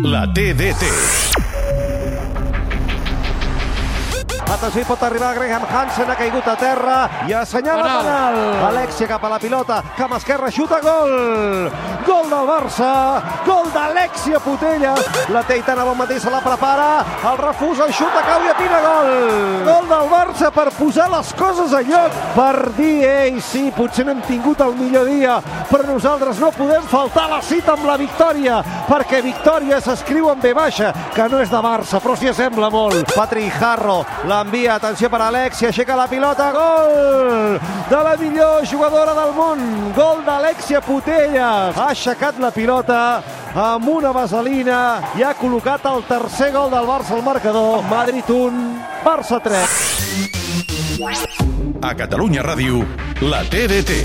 La TDT. Atenció, hi pot arribar Graham Hansen, ha caigut a terra i assenyala Penal. penal. Alexia cap a la pilota, camp esquerra, xuta, gol! Gol del Barça, gol d'Alexia Putella. La Teitana bon matí se la prepara, el refusa, xuta, cau i atina, gol! Gol del Barça per posar les coses a lloc, per dir, ei, sí, potser no hem tingut el millor dia, però nosaltres no podem faltar la cita amb la victòria, perquè victòria s'escriu en B baixa, que no és de Barça, però s'hi assembla molt. Patrick Jarro l'envia, atenció per Alexia, aixeca la pilota, gol de la millor jugadora del món, gol d'Alexia Putelles. Ha aixecat la pilota amb una vaselina i ha col·locat el tercer gol del Barça al marcador. Madrid 1, Barça 3. A Catalunya Ràdio, la TDT.